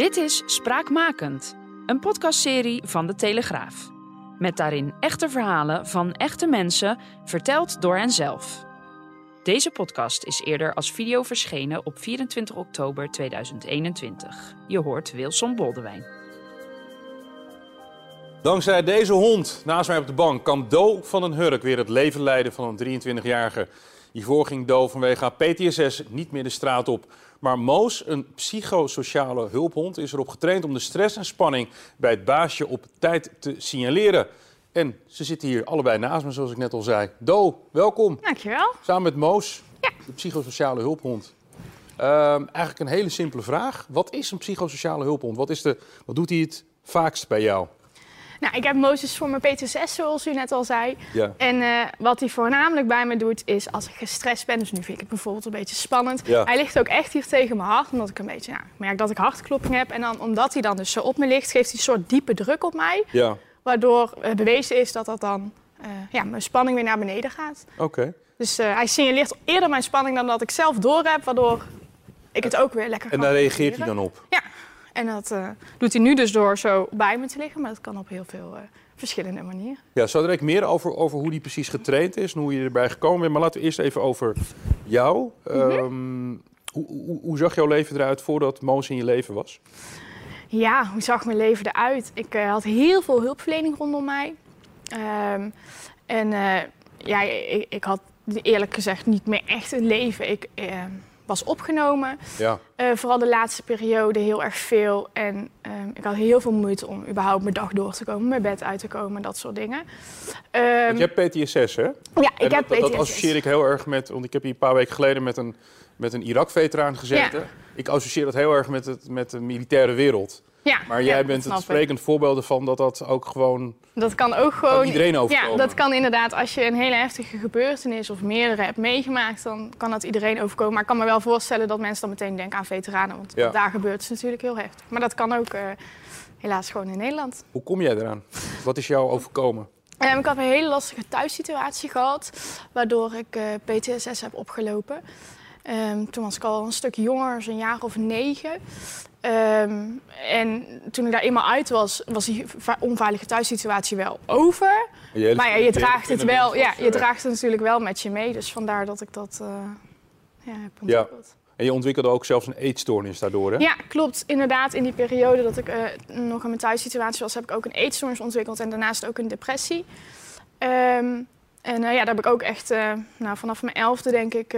Dit is Spraakmakend, een podcastserie van De Telegraaf. Met daarin echte verhalen van echte mensen, verteld door henzelf. Deze podcast is eerder als video verschenen op 24 oktober 2021. Je hoort Wilson Boldewijn. Dankzij deze hond naast mij op de bank kan Do van den Hurk weer het leven leiden van een 23-jarige. Hiervoor ging Do vanwege PTSS niet meer de straat op. Maar Moos, een psychosociale hulphond, is erop getraind om de stress en spanning bij het baasje op tijd te signaleren. En ze zitten hier allebei naast me, zoals ik net al zei. Do, welkom. Dankjewel. Samen met Moos, Ja. de psychosociale hulphond. Ehm, eigenlijk een hele simpele vraag. Wat is een psychosociale hulphond? Wat, is de, wat doet hij het vaakst bij jou? Nou, ik heb Mozes voor mijn PTSS, zoals u net al zei. Ja. En eh, wat hij voornamelijk bij me doet, is als ik gestrest ben, dus nu vind ik het bijvoorbeeld een beetje spannend. Ja. Hij ligt ook echt hier tegen mijn hart, omdat ik een beetje, ik merk dat ik hartklopping heb. En dan, omdat hij dan dus zo op me ligt, geeft hij een soort diepe druk op mij. Ja, Waardoor eh, bewezen is dat dat dan, eh, ja, mijn spanning weer naar beneden gaat. oké. Dus hij signaleert eerder mijn spanning dan dat ik zelf doorheb, waardoor ik het ook weer lekker En daar reageert hij dan op? Ja, en dat eh, doet hij nu dus door zo bij me te liggen, maar dat kan op heel veel eh, verschillende manieren. Ja, zo direct meer over, over hoe die precies getraind is en hoe je erbij gekomen bent. Maar laten we eerst even over jou. Mhm. Ehm, hoe, hoe, hoe zag jouw leven eruit voordat Moos in je leven was? Ja, hoe zag mijn leven eruit? Ik eh, had heel veel hulpverlening rondom mij. Ehm, en ja, ik, ik had eerlijk gezegd niet meer echt een leven. Ik eh, was opgenomen, Ja, eh, vooral de laatste periode heel erg veel. En ehm, ik had heel veel moeite om überhaupt mijn dag door te komen, mijn bed uit te komen, dat soort dingen. Ehm, want je hebt PTSS, hè? ja, En ik heb dat, dat PTSS. associeer ik heel erg met, want ik heb hier een paar weken geleden met een, met een Irak-veteraan gezeten. Ik associeer dat heel erg met, het, met de militaire wereld. Ja, Maar ja, jij bent het ik. sprekend voorbeeld ervan dat dat ook gewoon Dat kan ook gewoon. iedereen Ja, overkomen. dat kan inderdaad. Als je een hele heftige gebeurtenis of meerdere hebt meegemaakt, dan kan dat iedereen overkomen. Maar ik kan me wel voorstellen dat mensen dan meteen denken aan veteranen. Want Ja. daar gebeurt het natuurlijk heel heftig. Maar dat kan ook eh, helaas gewoon in Nederland. Hoe kom jij eraan? Wat is jou overkomen? Ehm, ik had een hele lastige thuissituatie gehad, waardoor ik eh, PTSS heb opgelopen. Ehm, toen was ik al een stuk jonger, zo'n jaar of negen. Ehm, en toen ik daar eenmaal uit was, was die onveilige thuissituatie wel over. Maar ja, je draagt het wel, ja, je draagt het natuurlijk wel met je mee. Dus vandaar dat ik dat eh, ja, heb Ja. En je ontwikkelde ook zelfs een eetstoornis daardoor, hè? Ja. klopt. Inderdaad, in die periode dat ik eh, nog in mijn thuissituatie was, heb ik ook een eetstoornis ontwikkeld en daarnaast ook een depressie. Ehm, en eh, ja, daar heb ik ook echt nou, vanaf mijn elfde, denk ik,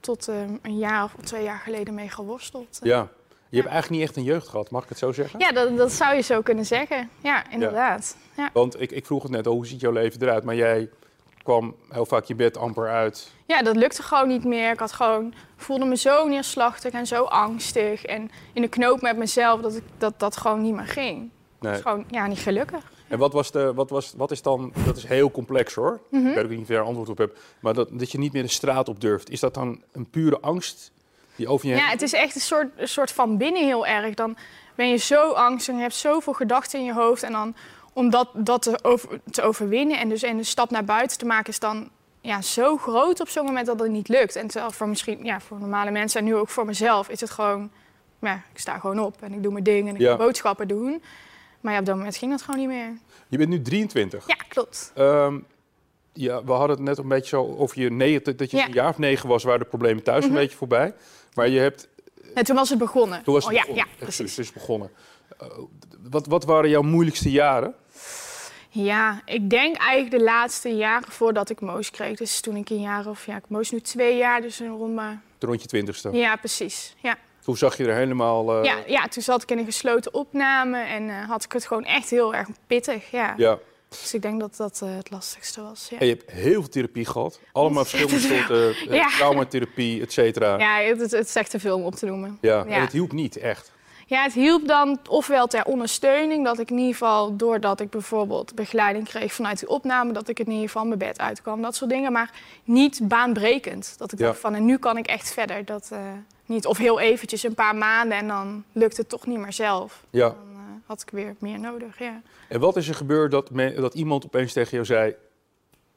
tot eh, een jaar of twee jaar geleden mee geworsteld. Ja. Je hebt eigenlijk niet echt een jeugd gehad, mag ik het zo zeggen? Ja, dat, dat zou je zo kunnen zeggen. Ja, inderdaad. Ja. Want ik, ik vroeg het net, oh, hoe ziet jouw leven eruit? Maar jij kwam heel vaak je bed amper uit. Ja, dat lukte gewoon niet meer. Ik had gewoon, voelde me zo neerslachtig en zo angstig. En in de knoop met mezelf dat ik, dat, dat gewoon niet meer ging. Nee. Dat is gewoon ja, niet gelukkig. En wat, was de, wat, was, wat is dan, dat is heel complex hoor. Mhm. Ik weet ook niet of je daar antwoord op hebt. Maar dat, dat je niet meer de straat op durft. Is dat dan een pure angst die over je Ja, het is echt een soort, een soort van binnen heel erg. Dan ben je zo angstig en je hebt zoveel gedachten in je hoofd. En dan om dat, dat te, over, te overwinnen en dus een stap naar buiten te maken... is dan ja, zo groot op zo'n moment dat het niet lukt. En terwijl voor misschien ja, voor normale mensen en nu ook voor mezelf is het gewoon... Ja, ik sta gewoon op en ik doe mijn ding en ik Ja. ga boodschappen doen. Maar ja, op dat moment ging dat gewoon niet meer. Je bent nu 23. Ja, klopt. Ehm, ja, we hadden het net een beetje zo over je negen, dat je Ja. een jaar of negen was, waren de problemen thuis een Mhm. beetje voorbij. Maar je hebt, En toen was het begonnen. toen was het oh, ja, begonnen. ja, precies. Het is begonnen. Eh, wat, wat waren jouw moeilijkste jaren? Ja, ik denk eigenlijk de laatste jaren voordat ik Moos kreeg. Dus toen ik een jaar of, ja, ik Moos nu twee jaar, dus een rond maar... Rond je twintigste. Ja, precies. Ja. Toen zag je er helemaal... eh, Ja, ja, toen zat ik in een gesloten opname en eh, had ik het gewoon echt heel erg pittig. Ja. ja. Dus ik denk dat dat eh, het lastigste was. Ja, En je hebt heel veel therapie gehad. Allemaal verschillende soorten Ja. traumatherapie, et cetera. Ja, ja het, het, is echt te veel om op te noemen. en het hielp niet echt. Ja, het hielp dan ofwel ter ondersteuning, dat ik in ieder geval, doordat ik bijvoorbeeld begeleiding kreeg vanuit die opname, dat ik in ieder geval mijn bed uitkwam, dat soort dingen. Maar niet baanbrekend. Dat ik Ja. dacht van, en nu kan ik echt verder. Dat eh, niet. Of heel eventjes, een paar maanden en dan lukt het toch niet meer zelf. Ja. Dan eh, had ik weer meer nodig, ja. En wat is er gebeurd dat, me- dat iemand opeens tegen jou zei...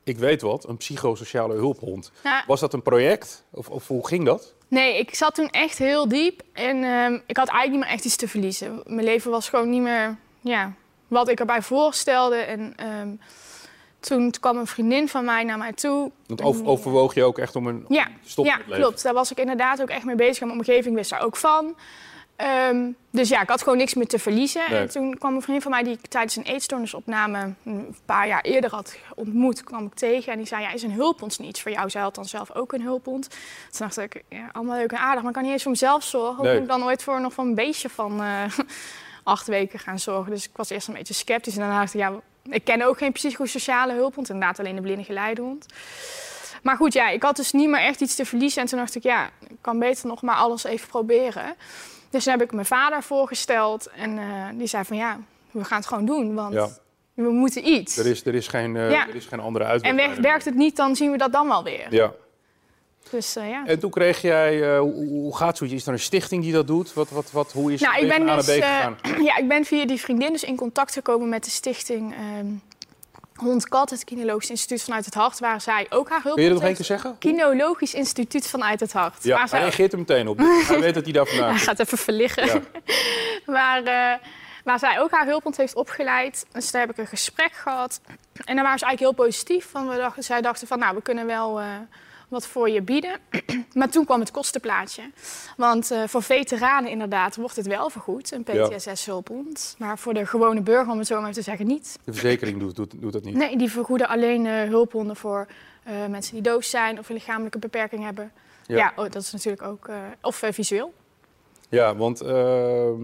ik weet wat, een psychosociale hulphond. Nou, Was dat een project? Of, of hoe ging dat? Nee, ik zat toen echt heel diep en ehm, ik had eigenlijk niet meer echt iets te verliezen. Mijn leven was gewoon niet meer ja, wat ik erbij voorstelde. En ehm, toen kwam een vriendin van mij naar mij toe. Want over, overwoog je ook echt om een Ja, te stoppen ja klopt. Daar was ik inderdaad ook echt mee bezig. En mijn omgeving wist daar ook van. Ehm, dus ja, ik had gewoon niks meer te verliezen. Nee. En toen kwam een vriendin van mij die ik tijdens een eetstoornisopname een paar jaar eerder had ontmoet, kwam ik tegen. En die zei, ja, is een hulphond niet iets voor jou? Zij had dan zelf ook een hulphond. Toen dacht ik, ja, allemaal leuk en aardig, maar ik kan niet eens voor mezelf zorgen. Hoe Nee. moet ik dan ooit voor nog van een beestje van eh, acht weken gaan zorgen? Dus ik was eerst een beetje sceptisch. En daarna dacht ik, ja, ik ken ook geen psychosociale hulphond. Inderdaad alleen de blinde geleidehond. Maar goed, ja, ik had dus niet meer echt iets te verliezen. En toen dacht ik, ja, ik kan beter nog maar alles even proberen. Dus toen heb ik mijn vader voorgesteld. En eh, die zei van, ja, we gaan het gewoon doen. Want Ja. we moeten iets. Er is, er is, geen, eh, Ja. er is geen andere uitweg. En werkt, werkt het niet, dan zien we dat dan wel weer. Ja. Dus eh, ja. En toen kreeg jij, hoe, hoe gaat zoiets? Is er een stichting die dat doet? Wat, wat, wat, hoe is Nou, het ik ben, dus, gegaan? ja, ik ben via die vriendin dus in contact gekomen met de stichting ehm Hond Kat, het Kinologisch Instituut vanuit het Hart, waar zij ook haar hulp Kun je dat nog één keer zeggen? Kinologisch Instituut vanuit het Hart. Ja, waar hij zij reageert er meteen op. Hij weet dat hij daar vandaan Hij gaat even verliggen. Ja. waar, eh, waar zij ook haar hulphond heeft opgeleid. Dus daar heb ik een gesprek gehad. En daar waren ze eigenlijk heel positief. Van, we dachten, zij dachten van, nou, we kunnen wel eh, wat voor je bieden. maar toen kwam het kostenplaatje. Want eh, voor veteranen inderdaad wordt het wel vergoed, een. PTSS-hulphond. Maar voor de gewone burger, om het zo maar te zeggen, niet. De verzekering doet, doet, doet dat niet. Nee, die vergoeden alleen eh, hulphonden voor eh, mensen die doof zijn of een lichamelijke beperking hebben. Ja. Ja, oh, dat is natuurlijk ook... of visueel. Ja, want ehm,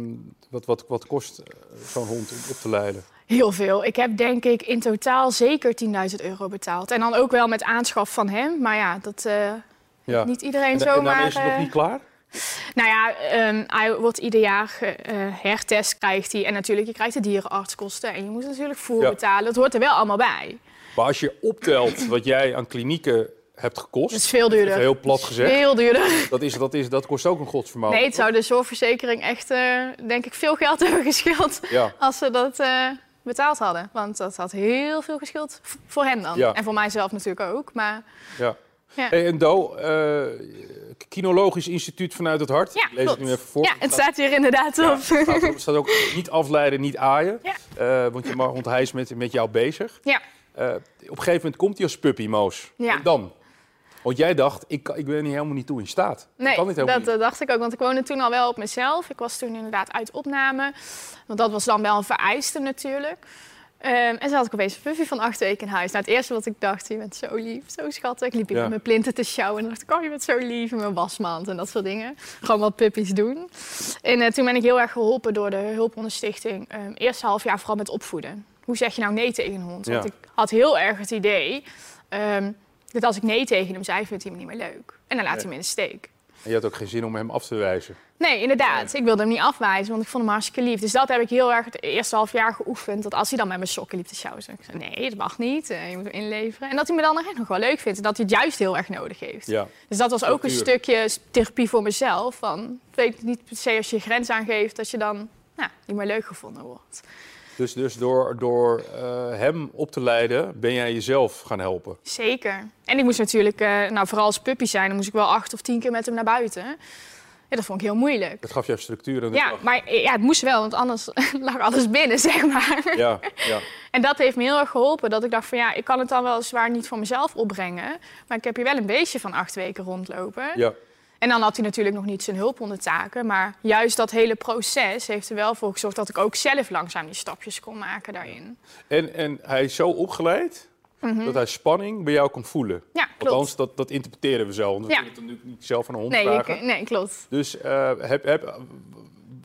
wat, wat, wat kost zo'n hond om op te leiden? Heel veel. Ik heb denk ik in totaal zeker 10.000 euro betaald. En dan ook wel met aanschaf van hem. Maar ja, dat eh, Ja. niet iedereen en, en zomaar... daarmee is het nog eh, niet klaar? Nou ja, ehm, hij wordt ieder jaar eh, hertest krijgt hij. En natuurlijk, je krijgt de dierenartskosten. En je moet natuurlijk voer Ja. betalen. Dat hoort er wel allemaal bij. Maar als je optelt wat jij aan klinieken hebt gekost... Dat is veel duurder. heel plat gezegd. Veel duurder. Dat, is, dat, is, dat kost ook een godsvermogen. Nee, het zou de zorgverzekering echt, denk ik, veel geld hebben geschild Ja, als ze dat betaald hadden. Want dat had heel veel geschild voor hen dan. Ja. En voor mijzelf natuurlijk ook. Maar ja. ja. Hey, en Do, eh, Kinologisch Instituut vanuit het Hart. Ja, Lees klopt. het nu even voor. Ja, het staat hier inderdaad Ja, op. het staat, staat ook niet afleiden, niet aaien. Ja. Eh, want je mag, hij is met, met jou bezig. Ja. Eh, op een gegeven moment komt hij als puppy, Moos. Ja. En dan? Want jij dacht, ik, ik ben hier helemaal niet toe in staat. Ik Nee, kan dit helemaal dat niet. eh, dacht ik ook. Want ik woonde toen al wel op mezelf. Ik was toen inderdaad uit opname. Want dat was dan wel een vereiste natuurlijk. Ehm, en toen had ik opeens een puffy van acht weken in huis. Nou, het eerste wat ik dacht, je bent zo lief, zo schattig. Ik liep Ja. met mijn plinten te sjouwen. En dacht ik, oh, je bent zo lief. En mijn wasmand en dat soort dingen. Gewoon wat puppies doen. En eh, toen ben ik heel erg geholpen door de Hulphondenstichting. Ehm eerste half jaar vooral met opvoeden. Hoe zeg je nou nee tegen een hond? Want ik had heel erg het idee... ehm, dat als ik nee tegen hem zei, vindt hij me niet meer leuk. En dan laat hij me in de steek. En je had ook geen zin om hem af te wijzen. Nee, inderdaad. Ik wilde hem niet afwijzen, want ik vond hem hartstikke lief. Dus dat heb ik heel erg het eerste half jaar geoefend. Dat als hij dan met mijn sokken liep te sjouwen, ik zei, nee, dat mag niet. eh, je moet hem inleveren. En dat hij me dan nog echt nog wel leuk vindt. En dat hij het juist heel erg nodig heeft. Ja. Dus dat was ook een stukje therapie voor mezelf. Van, weet niet per se als je je grens aangeeft, dat je dan nou, niet meer leuk gevonden wordt. Dus, dus door, door eh, hem op te leiden, ben jij jezelf gaan helpen. Zeker. En ik moest natuurlijk, eh, nou vooral als puppy zijn, dan moest ik wel acht of tien keer met hem naar buiten. Ja, dat vond ik heel moeilijk. Dat gaf jou structuur de Ja, dag. maar eh, ja, het moest wel, want anders lag alles binnen, zeg maar. Ja, ja. En dat heeft me heel erg geholpen. Dat ik dacht van ja, ik kan het dan wel zwaar niet voor mezelf opbrengen. Maar ik heb hier wel een beestje van acht weken rondlopen. ja. En dan had hij natuurlijk nog niet zijn hulphondentaken. Maar juist dat hele proces heeft er wel voor gezorgd dat ik ook zelf langzaam die stapjes kon maken daarin. En, en hij is zo opgeleid dat hij spanning bij jou kon voelen. Mhm. Ja, klopt. Althans, dat, dat interpreteren we zo. Want we Ja. kunnen het natuurlijk niet zelf aan een hond Nee, vragen. ik, nee, klopt. Dus eh, heb, heb,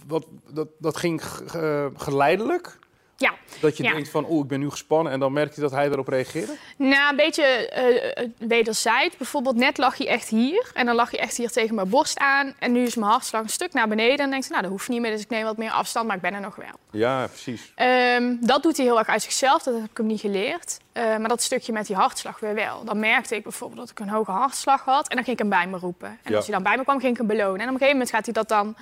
wat, dat, dat ging ge- geleidelijk? Ja. Dat je Ja. denkt van, oeh, ik ben nu gespannen. En dan merk je dat hij erop reageerde? Nou, een beetje eh, wederzijds. Bijvoorbeeld net lag hij echt hier. En dan lag hij echt hier tegen mijn borst aan. En nu is mijn hartslag een stuk naar beneden. En dan denkt hij, nou, dat hoeft niet meer. Dus ik neem wat meer afstand, maar ik ben er nog wel. Ja, precies. Ehm, dat doet hij heel erg uit zichzelf. Dat heb ik hem niet geleerd. Eh, maar dat stukje met die hartslag weer wel. Dan merkte ik bijvoorbeeld dat ik een hoge hartslag had. En dan ging ik hem bij me roepen. En Ja. als hij dan bij me kwam, ging ik hem belonen. En op een gegeven moment gaat hij dat dan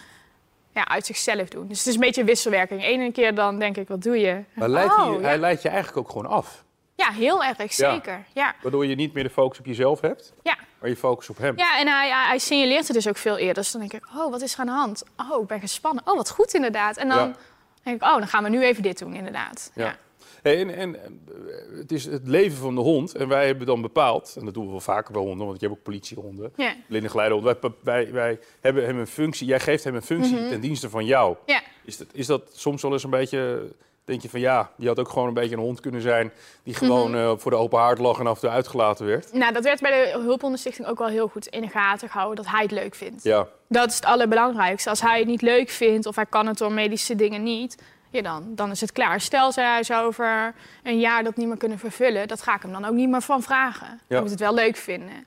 ja, uit zichzelf doen. Dus het is een beetje wisselwerking. Eén keer dan denk ik, wat doe je? Maar leidt Oh, hij, ja. hij leidt je eigenlijk ook gewoon af. Ja, heel erg, zeker. Ja. Waardoor je niet meer de focus op jezelf hebt, Ja. maar je focus op hem. Ja, en hij, hij, hij signaleert het dus ook veel eerder. Dus dan denk ik, oh, wat is er aan de hand? Oh, ik ben gespannen. Oh, wat goed inderdaad. En dan Ja. denk ik, oh, dan gaan we nu even dit doen, inderdaad. Ja. Hey, en, en eh, het is het leven van de hond. En wij hebben dan bepaald, en dat doen we wel vaker bij honden, want je hebt ook politiehonden, Ja. Wij, wij, wij hebben hem een functie, jij geeft hem een functie Mhm. ten dienste van jou. Ja. Is dat, is dat soms wel eens een beetje, denk je van ja, die had ook gewoon een beetje een hond kunnen zijn die gewoon Mhm. eh, voor de open haard lag en af en toe uitgelaten werd? Nou, dat werd bij de Hulphondenstichting ook wel heel goed in de gaten gehouden, dat hij het leuk vindt. Ja, Dat is het allerbelangrijkste. Als hij het niet leuk vindt of hij kan het door medische dingen niet, ja, dan, dan is het klaar. Stel zij hij zou over een jaar dat niet meer kunnen vervullen, dat ga ik hem dan ook niet meer van vragen. Ja. Moet het wel leuk vinden.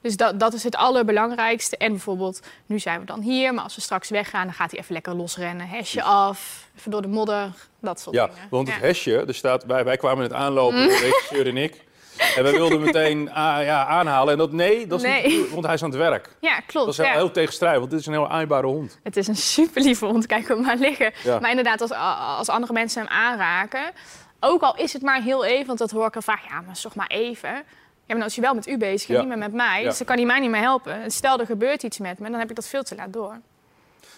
Dus dat, dat is het allerbelangrijkste. En bijvoorbeeld, nu zijn we dan hier, maar als we straks weggaan, dan gaat hij even lekker losrennen. Hesje af, even door de modder, dat soort ja dingen. want het Ja. hesje, er staat, wij, wij kwamen het aanlopen, de regisseur en ik. En wij wilden meteen ah, ja, aanhalen. En dat nee, dat is Nee. niet, want hij is aan het werk. Ja, klopt. Dat is heel, ja. heel tegenstrijdig, want dit is een heel aaibare hond. Het is een super lieve hond, kijk hem maar liggen. Ja. Maar inderdaad, als, als andere mensen hem aanraken, ook al is het maar heel even, want dat hoor ik al vaak, ja, maar toch maar even. Ja, maar is hij wel met u bezig en Ja. niet meer met mij, Ja. dus dan kan hij mij niet meer helpen. En Stel, er gebeurt iets met me, dan heb ik dat veel te laat door.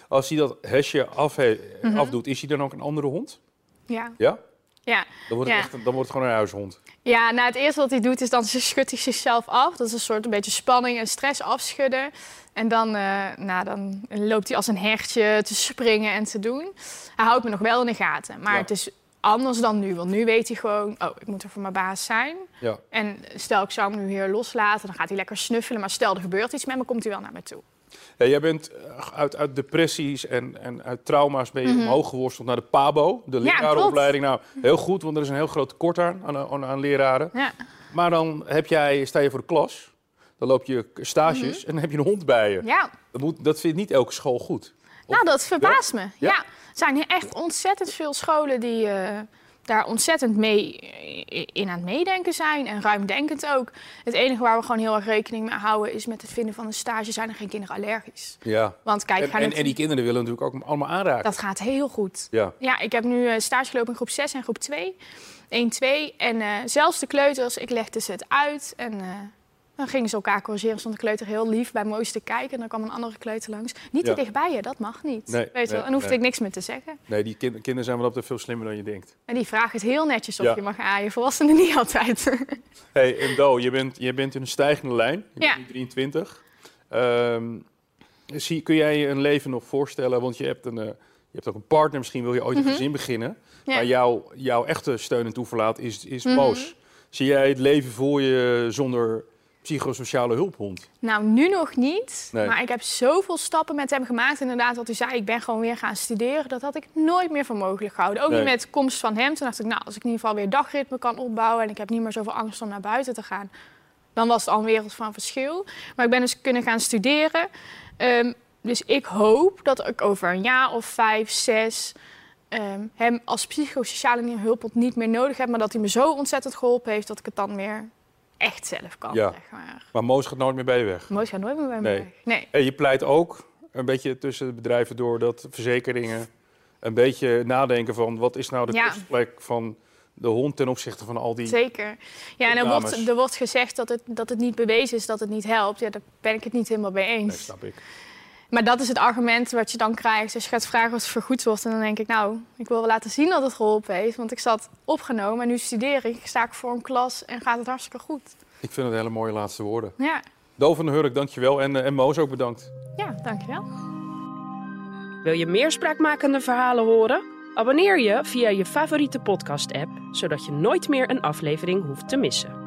Als hij dat hesje af, Mhm. afdoet, is hij dan ook een andere hond? Ja, Ja? Ja. Dan wordt het, Ja. echt, dan wordt het gewoon een huishond. ja nou, het eerste wat hij doet is dan schudt hij zichzelf af. Dat is een soort een beetje spanning en stress afschudden. En dan, eh, nou, dan loopt hij als een hertje te springen en te doen. Hij houdt me nog wel in de gaten, maar Ja. het is anders dan nu. Want nu weet hij gewoon, oh, ik moet er voor mijn baas zijn. Ja. En stel ik zou hem nu hier loslaten, dan gaat hij lekker snuffelen. Maar stel er gebeurt iets met me, komt hij wel naar me toe. Ja, jij bent eh, uit, uit depressies en, en uit trauma's ben je omhoog geworsteld naar de PABO, de Mhm. Ja, lerarenopleiding. Nou, heel goed, want er is een heel groot tekort aan, aan, leraren. Ja, Maar dan heb jij, sta je voor de klas, dan loop je stages en dan heb je een hond bij je. Mhm. ja. Dat, moet, dat vindt niet elke school goed. nou dat verbaast me. Ja. er zijn hier echt ontzettend veel scholen die eh, daar ontzettend mee i- in aan het meedenken zijn. En ruimdenkend ook. Het enige waar we gewoon heel erg rekening mee houden is met het vinden van een stage zijn er geen kinderen allergisch. Ja. Want kijk, En, en, en die kinderen willen natuurlijk ook allemaal aanraken. dat gaat heel goed. Ja. Ja, ik heb nu eh, stage gelopen in groep 6 en groep 2. 1, 2. En eh, zelfs de kleuters, ik legde ze het uit. En eh, dan gingen ze elkaar corrigeren. Stond de kleuter heel lief bij Moois te kijken. En dan kwam een andere kleuter langs. Niet te dichtbij je, dat mag niet. Nee, Weet nee, wel? En hoefde nee. ik niks meer te zeggen. Nee, die kind- kinderen zijn wel altijd veel slimmer dan je denkt. En die vragen het heel netjes of je mag aaien. Volwassenen niet altijd. Hey, en Do, je bent, je bent in een stijgende lijn. Je Ja. bent nu 23. Ehm, zie, kun jij je een leven nog voorstellen? Want je hebt, een, eh, je hebt ook een partner, misschien wil je ooit een Mhm. gezin beginnen. Ja. Maar jouw, jouw echte steun en toeverlaat is, is. Moos. Zie jij het leven voor je zonder psychosociale hulphond? nou, nu nog niet. Nee. Maar ik heb zoveel stappen met hem gemaakt. Inderdaad, wat u zei, ik ben gewoon weer gaan studeren. Dat had ik nooit meer voor mogelijk gehouden. Ook Nee. niet met komst van hem. Toen dacht ik, nou, als ik in ieder geval weer dagritme kan opbouwen... en ik heb niet meer zoveel angst om naar buiten te gaan... dan was het al een wereld van verschil. Maar ik ben dus kunnen gaan studeren. Ehm, dus ik hoop dat ik over een jaar of vijf, zes... ehm, hem als psychosociale hulphond niet meer nodig heb... maar dat hij me zo ontzettend geholpen heeft... dat ik het dan meer echt zelf kan, Ja. zeg maar. Maar Moos gaat nooit meer bij je weg. Mooi gaat nooit meer bij me Nee. weg. Nee. En je pleit ook een beetje tussen de bedrijven door dat verzekeringen een beetje nadenken van wat is nou de Ja. kostplek van de hond ten opzichte van al die... Zeker. Ja, en er wordt, er wordt gezegd dat het, dat het niet bewezen is dat het niet helpt. Ja, daar ben ik het niet helemaal mee Nee, eens. snap ik. Maar dat is het argument wat je dan krijgt als je gaat vragen of het vergoed wordt. En dan denk ik, nou, ik wil wel laten zien dat het geholpen heeft. Want ik zat opgenomen en nu studeer ik. Sta ik voor een klas en gaat het hartstikke goed. Ik vind het hele mooie laatste woorden. Ja, Do van der Hurk, dankjewel. En, eh, en Moos ook bedankt. ja dankjewel. Wil je meer spraakmakende verhalen horen? Abonneer je via je favoriete podcast-app, zodat je nooit meer een aflevering hoeft te missen.